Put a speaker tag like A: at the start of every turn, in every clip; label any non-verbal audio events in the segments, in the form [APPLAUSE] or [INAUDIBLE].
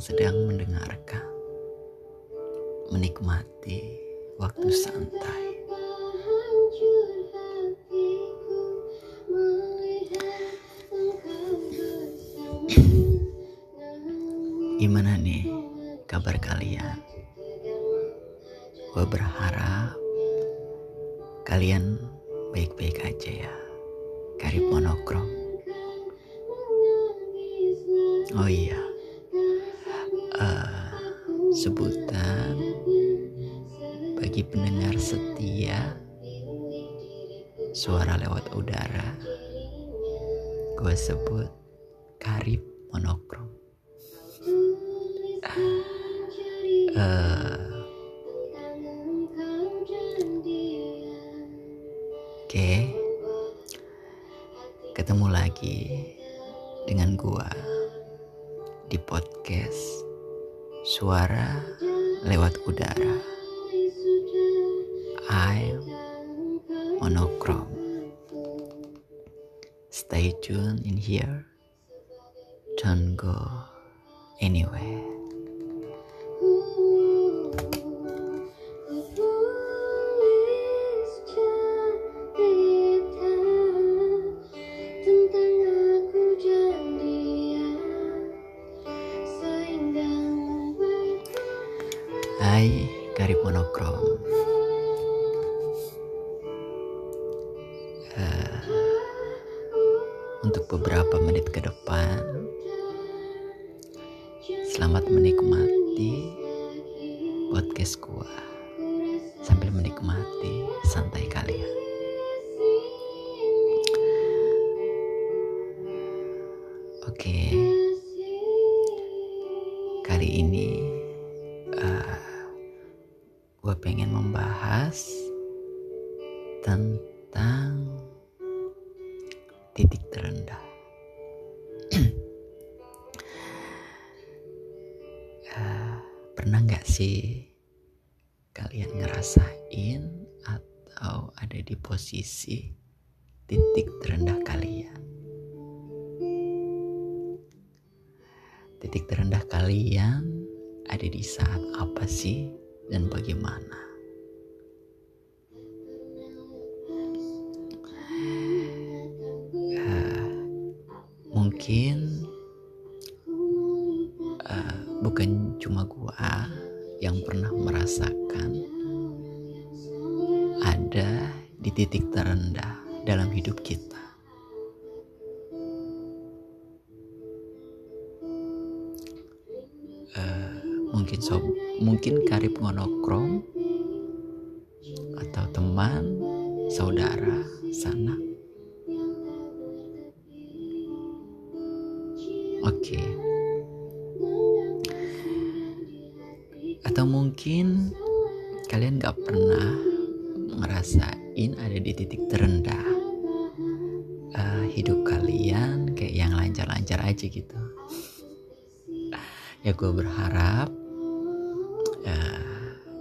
A: yang sedang mendengarkan, menikmati waktu santai. Gimana nih kabar kalian? Gue berharap kalian bagi pendengar setia suara lewat udara, gue sebut karib monokrom. Eh, Oke, ketemu lagi dengan gua di podcast Suara Lewat Udara. I'm monochrome. Stay tuned in here. Don't go anywhere. Untuk beberapa menit ke depan, selamat menikmati podcast gua. Sambil menikmati santai kalian. Oke, kali ini pernah nggak sih kalian ngerasain atau ada di posisi titik terendah kalian? Titik terendah kalian ada di saat apa sih dan bagaimana? Pernah merasakan ada di titik terendah dalam hidup kita. Eh, mungkin sob mungkin karib monokrom atau teman saudara sana oke atau mungkin kalian gak pernah ngerasain ada di titik terendah eh, hidup kalian kayak yang lancar-lancar aja gitu. Ya gue berharap eh,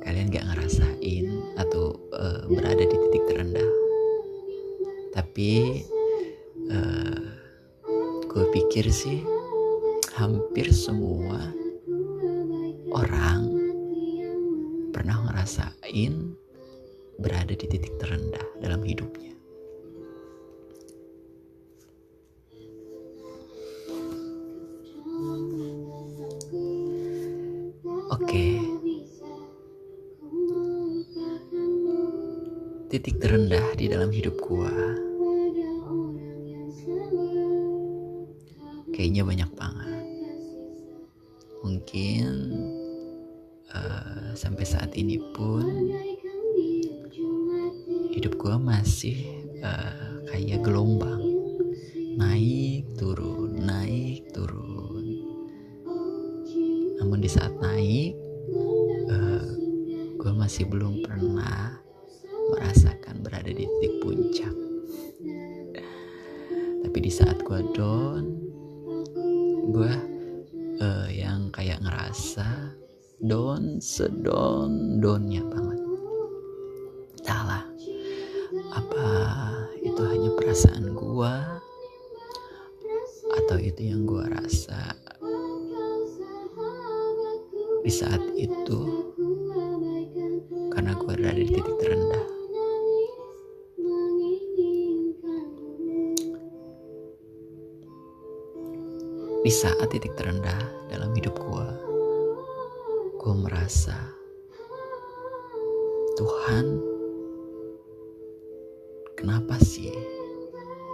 A: kalian gak ngerasain atau eh, berada di titik terendah. Tapi eh, gue pikir sih hampir semua orang ngerasain berada di titik terendah dalam hidupnya Oke. Titik terendah di dalam hidup gua. Kayaknya banyak banget. Mungkin eh, sampai saat ini pun hidup gua masih eh, kayak gelombang. Naik turun, naik turun. Namun di saat naik, gue masih belum pernah merasakan berada di titik puncak. Tapi di saat gue down, gue uh, yang kayak ngerasa down sedon downnya banget. Salah. Apa itu hanya perasaan gue atau itu yang gue rasa di saat itu karena gue ada di titik terendah? Di saat titik terendah dalam hidup gue gue merasa Tuhan kenapa sih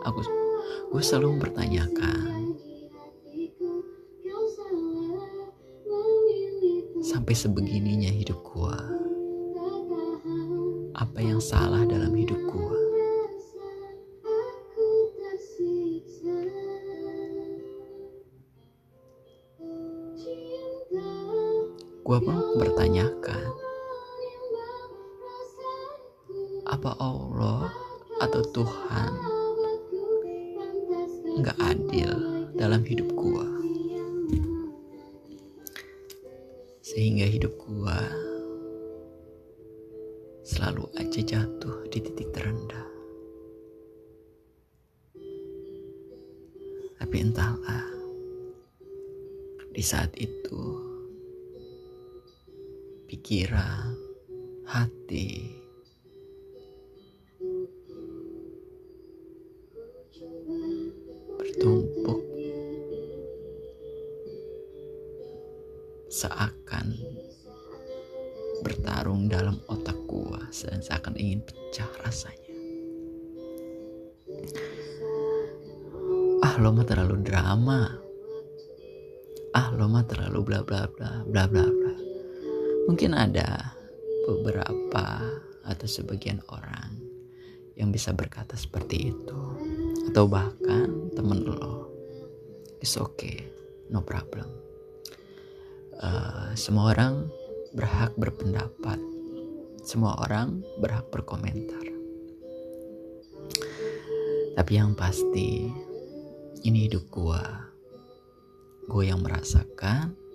A: aku gue selalu mempertanyakan? Sampai sebegininya hidup gue apa yang salah dalam hidup gue gue pun bertanyakan. Apa Allah atau Tuhan nggak adil dalam hidup gue sehingga hidup gue selalu aja jatuh di titik terendah. Tapi entahlah di saat itu pikiran, hati. Bertumpuk seakan bertarung dalam otak gua dan seakan ingin pecah rasanya. Ah lo mah terlalu drama. Ah lo mah terlalu bla bla bla bla bla bla. Mungkin ada beberapa atau sebagian orang yang bisa berkata seperti itu. Atau bahkan temen lo. It's okay no problem. Uh, semua orang berhak berpendapat. Semua orang berhak berkomentar. Tapi yang pasti ini hidup gua. Gue yang merasakan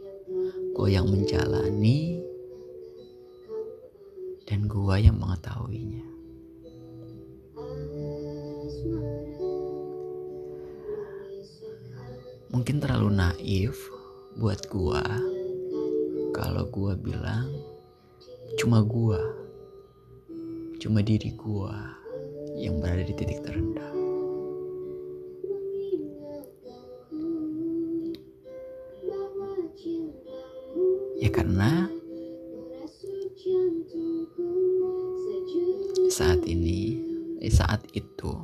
A: gue yang menjalani dan gua yang mengetahuinya. Mungkin terlalu naif buat gua kalau gua bilang cuma gua, cuma diri gua yang berada di titik terendah. Ya karena saat ini, di saat itu,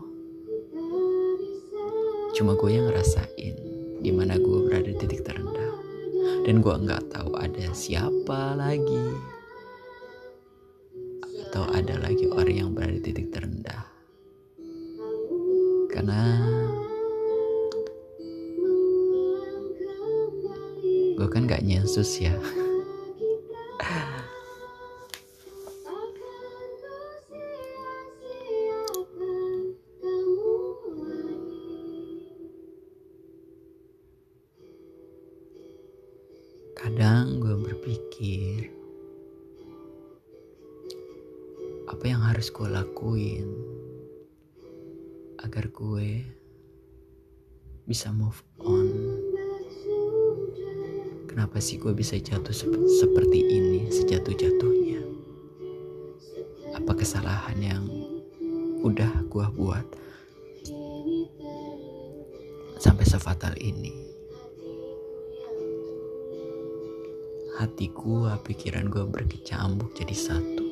A: cuma gue yang ngerasain di mana gue berada di titik terendah. Dan gue nggak tahu ada siapa lagi atau ada lagi orang yang berada di titik terendah. Karena gue kan gak nyensus ya. Kadang gue berpikir, apa yang harus gue lakuin agar gue bisa move on? Kenapa sih gue bisa jatuh sep seperti ini, sejatuh-jatuhnya? Apa kesalahan yang udah gue buat sampai sefatal ini? Hati gua, pikiran gua berkecambuk jadi satu.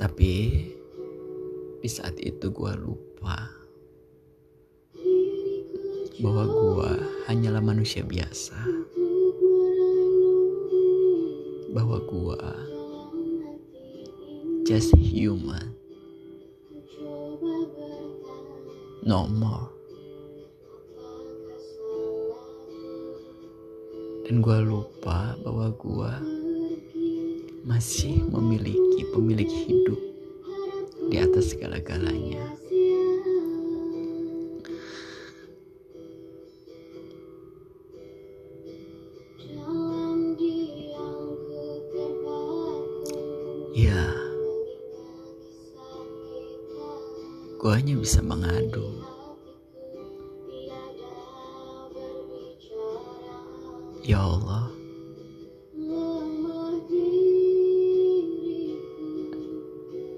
A: Tapi di saat itu gua lupa bahwa gua hanyalah manusia biasa. Bahwa gua just human. No more. Dan gue lupa bahwa gue masih memiliki pemilik hidup di atas segala-galanya. Ya, gue hanya bisa mengadu. Ya Allah,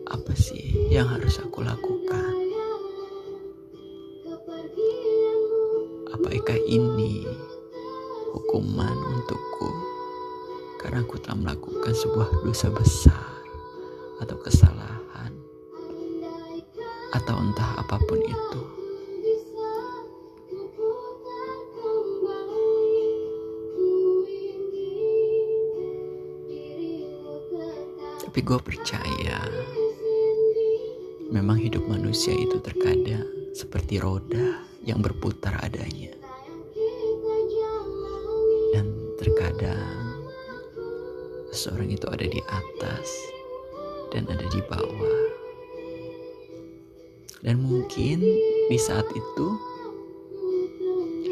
A: apa sih yang harus aku lakukan? Apakah ini hukuman untukku karena aku telah melakukan sebuah dosa besar atau kesalahan atau entah apa pun itu? Tapi gue percaya memang hidup manusia itu terkadang seperti roda yang berputar adanya. Dan terkadang seseorang itu ada di atas dan ada di bawah. Dan mungkin di saat itu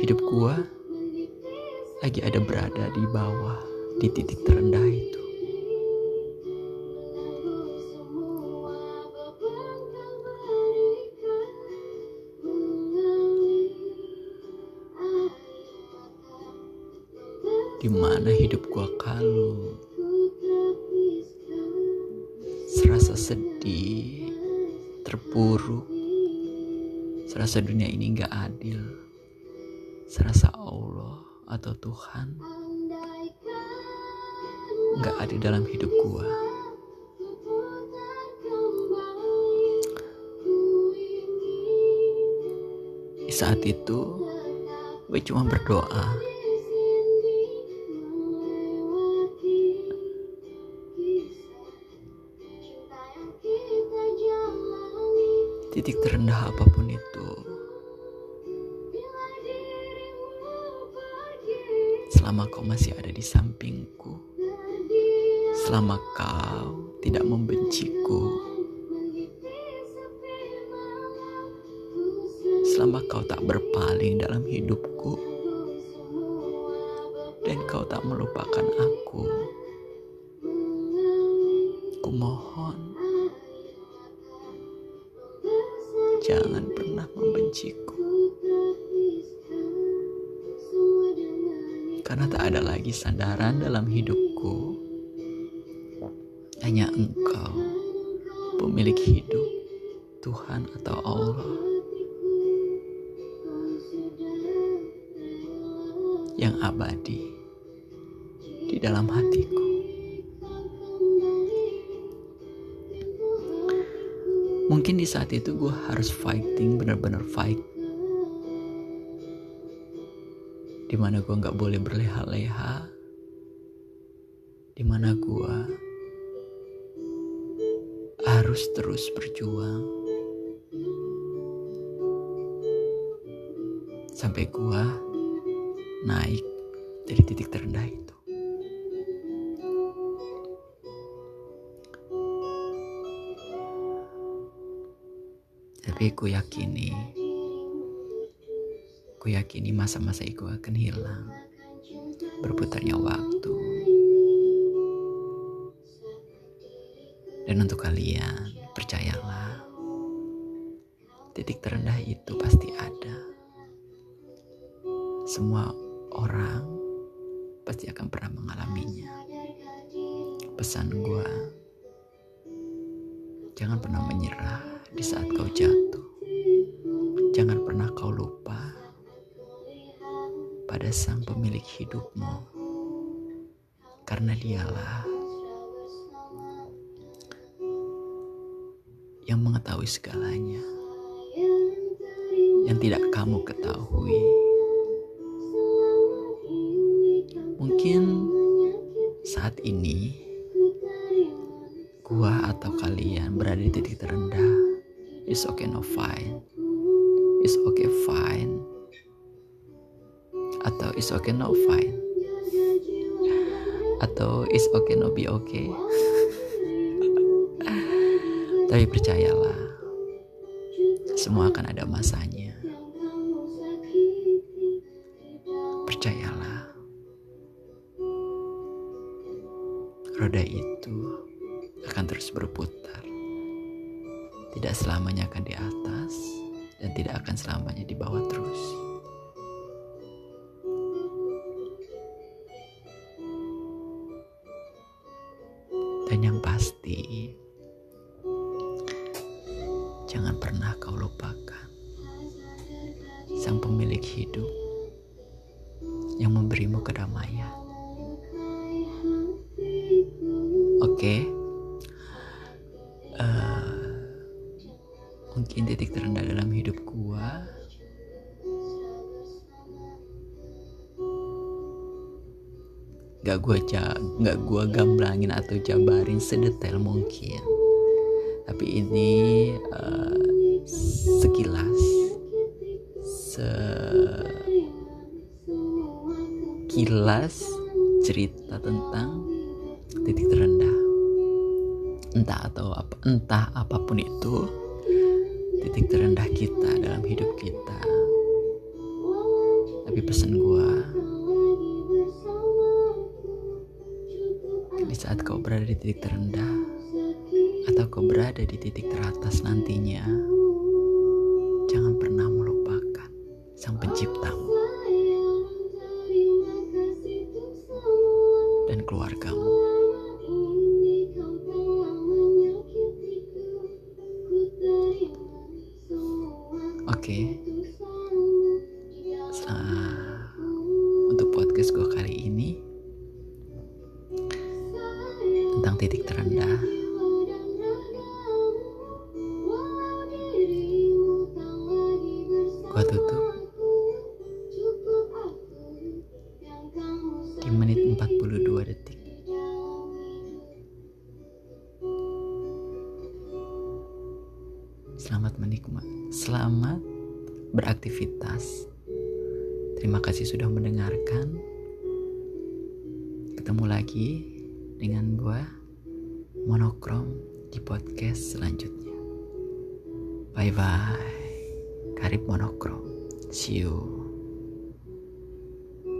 A: hidup gua lagi ada berada di bawah di titik terendah itu. Di mana hidup gua kalu? Serasa sedih terpuruk serasa dunia ini gak adil. Serasa Allah atau Tuhan gak ada dalam hidup gua. Di saat itu gue cuma berdoa titik terendah apa pun itu. Selama kau masih ada di sampingku, selama kau tidak membenciku, selama kau tak berpaling dalam hidupku, dan kau tak melupakan aku, ku mohon membenciku. Karena tak ada lagi sandaran dalam hidupku. Hanya engkau, pemilik hidup, Tuhan atau Allah. Yang abadi di dalam hatiku. Mungkin di saat itu gue harus fighting, bener-bener fight. Di mana gue gak boleh berleha-leha. Di mana gue harus terus berjuang. Sampai gue naik dari titik terendah itu. Tapi ku yakini, ku yakini masa-masa itu akan hilang. Berputarnya waktu. Dan untuk kalian, percayalah, titik terendah itu pasti ada. Semua orang pasti akan pernah mengalaminya. Pesan gua, jangan pernah menyerah di saat kau jatuh. Jangan pernah kau lupa pada sang pemilik hidupmu. Karena dialah yang mengetahui segalanya. Yang tidak kamu ketahui. Mungkin saat ini gua atau kalian berada di titik terendah It's okay no fine. It's okay fine. Atau it's okay no fine. Atau it's okay no be okay. [LAUGHS] Tapi percayalah, semua akan ada masanya. Percayalah, roda itu akan terus berputar. Tidak selamanya akan di atas dan tidak akan selamanya di bawah terus. Dan yang pasti, jangan pernah kau lupakan sang pemilik hidup yang memberimu kedamaian. Gak gua gak gua gamblangin atau jabarin sedetail mungkin. Tapi ini uh, sekilas sekilas cerita tentang titik terendah. Entah atau apa entah apa pun itu titik terendah kita dalam hidup kita. Tapi pesan gue di saat kau berada di titik terendah atau kau berada di titik teratas nantinya jangan pernah melupakan sang penciptamu Gue tutup